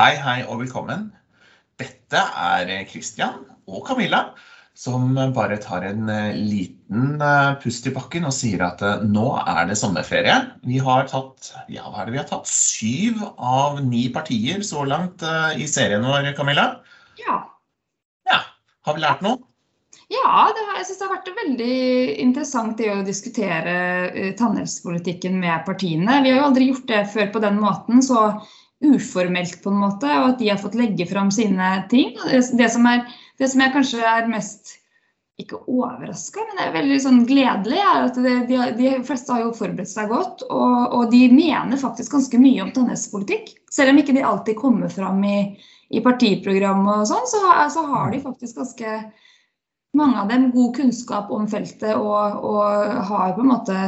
Hei, hei og velkommen. Dette er Christian og Camilla som bare tar en eh, liten eh, pust i bakken og sier at eh, nå er det sommerferie. Vi har tatt, ja, hva er det vi har tatt? Syv av ni partier så langt i serien vår, Camilla. Ja. Ja, Har vi lært noe? Ja, det har, jeg synes det har vært veldig interessant å diskutere tannhelsepolitikken med partiene. Vi har jo aldri gjort det før på den måten. så uformelt, på en måte, og at de har fått legge fram sine ting. Det som, er, det som jeg kanskje er mest ikke overraska, men det er veldig sånn gledelig, er at det, de, de, fleste har jo forberedt seg godt. Og, og de mener faktisk ganske mye om tannhelsepolitikk. Selv om ikke de alltid kommer fram i, i partiprogram og sånn, så, så, har de faktisk ganske mange av dem god kunnskap om feltet og, og har på en måte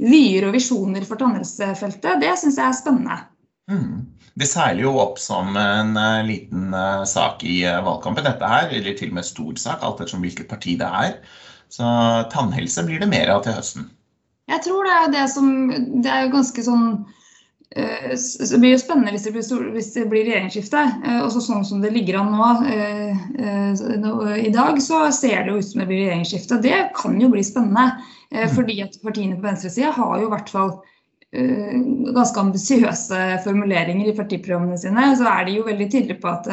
vyer og visjoner for tannhelsefeltet. Det syns jeg er spennende. Mm. Det seiler jo opp som en uh, liten uh, sak i uh, valgkampen, dette her. Eller til og med stor sak, alt ettersom hvilket parti det er. Så tannhelse blir det mer av til høsten. Jeg tror det er det som Det er jo ganske sånn det blir jo spennende hvis det blir, hvis det blir regjeringsskifte. Også sånn som det ligger an nå i dag, så ser det jo ut som det blir regjeringsskifte. Det kan jo bli spennende. Mm. Fordi at partiene på venstresida har jo i hvert fall Eh, ganske ambisiøse formuleringer i partiprogrammene sine, så er de jo veldig tydelige på at,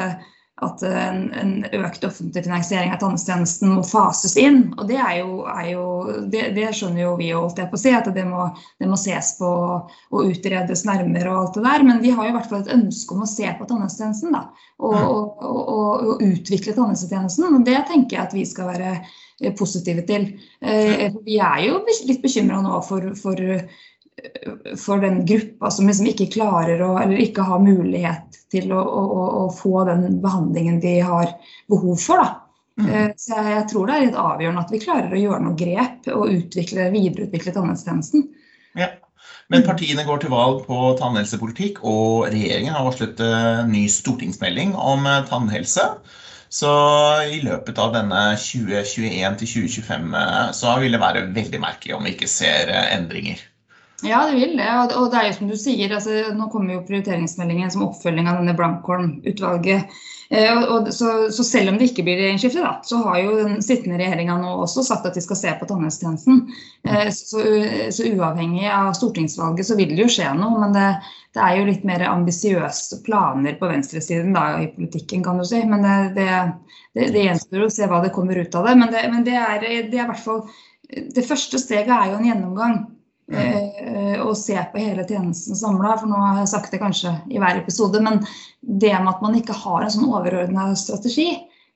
at en, en, økt offentlig finansiering av tannhelsetjenesten må fases inn. Og det, er jo, jo, det, det skjønner jo vi holdt jeg på å si, at det må, det må, ses på og utredes nærmere og alt det der. Men de har jo i hvert fall et ønske om å se på tannhelsetjenesten da, og, og, og, og utvikle tannhelsetjenesten. Og det tenker jeg at vi skal være positive til. Eh, vi er jo litt bekymra nå for, for for den gruppa som liksom ikke klarer å, eller ikke har mulighet til å, å, å få den behandlingen de har behov for. Mm. Eh, så jeg, jeg, tror det er litt avgjørende at vi klarer å gjøre noen grep og utvikle, videreutvikle tannhelsetjenesten. Ja. Men partiene går til valg på tannhelsepolitikk, og regjeringen har varslet en ny stortingsmelding om eh, tannhelse. Så i løpet av denne 2021 til 2025 eh, så vil det være veldig merkelig om vi ikke ser endringer. Ja, det vil det. Og det er jo som du sier, altså, nå kommer jo prioriteringsmeldingen som oppfølging av denne Blankholm-utvalget. Eh, så, så, selv om det ikke blir regjeringsskifte, så har jo den sittende regjeringa nå også sagt at de skal se på tannhelsetjenesten. Eh, så, så, uavhengig av stortingsvalget så vil det jo skje noe. Men det, det er jo litt mer ambisiøse planer på venstresiden da, i politikken, kan du si. Men det, det, det, gjenstår å se hva det kommer ut av det. Men det, men det er, det er i hvert fall Det første steget er jo en gjennomgang og se på hele tjenesten samla. For nå har jeg sagt det kanskje i hver episode, men det med at man ikke har en sånn overordna strategi,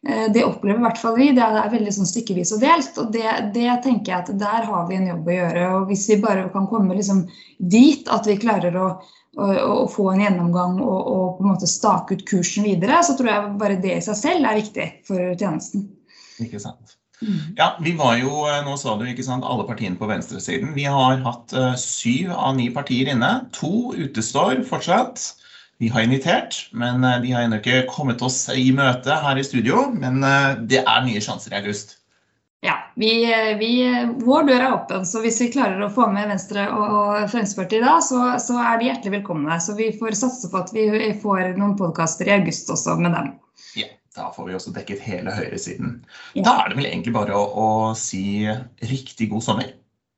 eh, det opplever i hvert fall vi. Det er veldig sånn stykkevis og delt. Og det, det, tenker jeg at der har vi en jobb å gjøre. Og hvis vi bare kan komme liksom dit at vi klarer å, å, å få en gjennomgang og, og, på en måte stake ut kursen videre, så tror jeg bare det i seg selv er viktig for tjenesten. Ikke sant. Mm. Ja, vi var jo, eh, nå sa du ikke sant, alle partiene på venstresiden. Vi har hatt uh, syv av ni partier inne. To utestår fortsatt. Vi har invitert, men de har ennå ikke kommet oss i møte her i studio. Men det er nye sjanser i august. Ja, vi, vi, vår dør er åpen, så hvis vi klarer å få med Venstre og, og Fremskrittspartiet da, så, så, er de hjertelig velkomne. Så vi får satse på at vi får noen podkaster i august også med dem. Ja. Da får vi også dekket hele høyresiden. Da er det vel egentlig bare å, å, si riktig god sommer.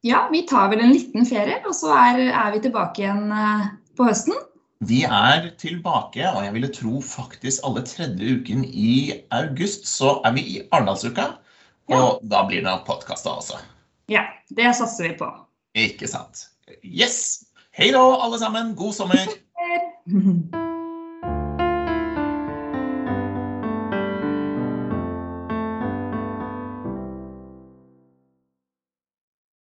Ja, vi tar vel en liten ferie, og så er, er vi tilbake igjen eh, på høsten. Vi er tilbake, og jeg ville tro faktisk alle tredje uken i august så er vi i Arendalsuka. Og ja. da blir det podkast da også. Ja, det satser vi på. Ikke sant. Yes! Hei da, alle sammen. God sommer.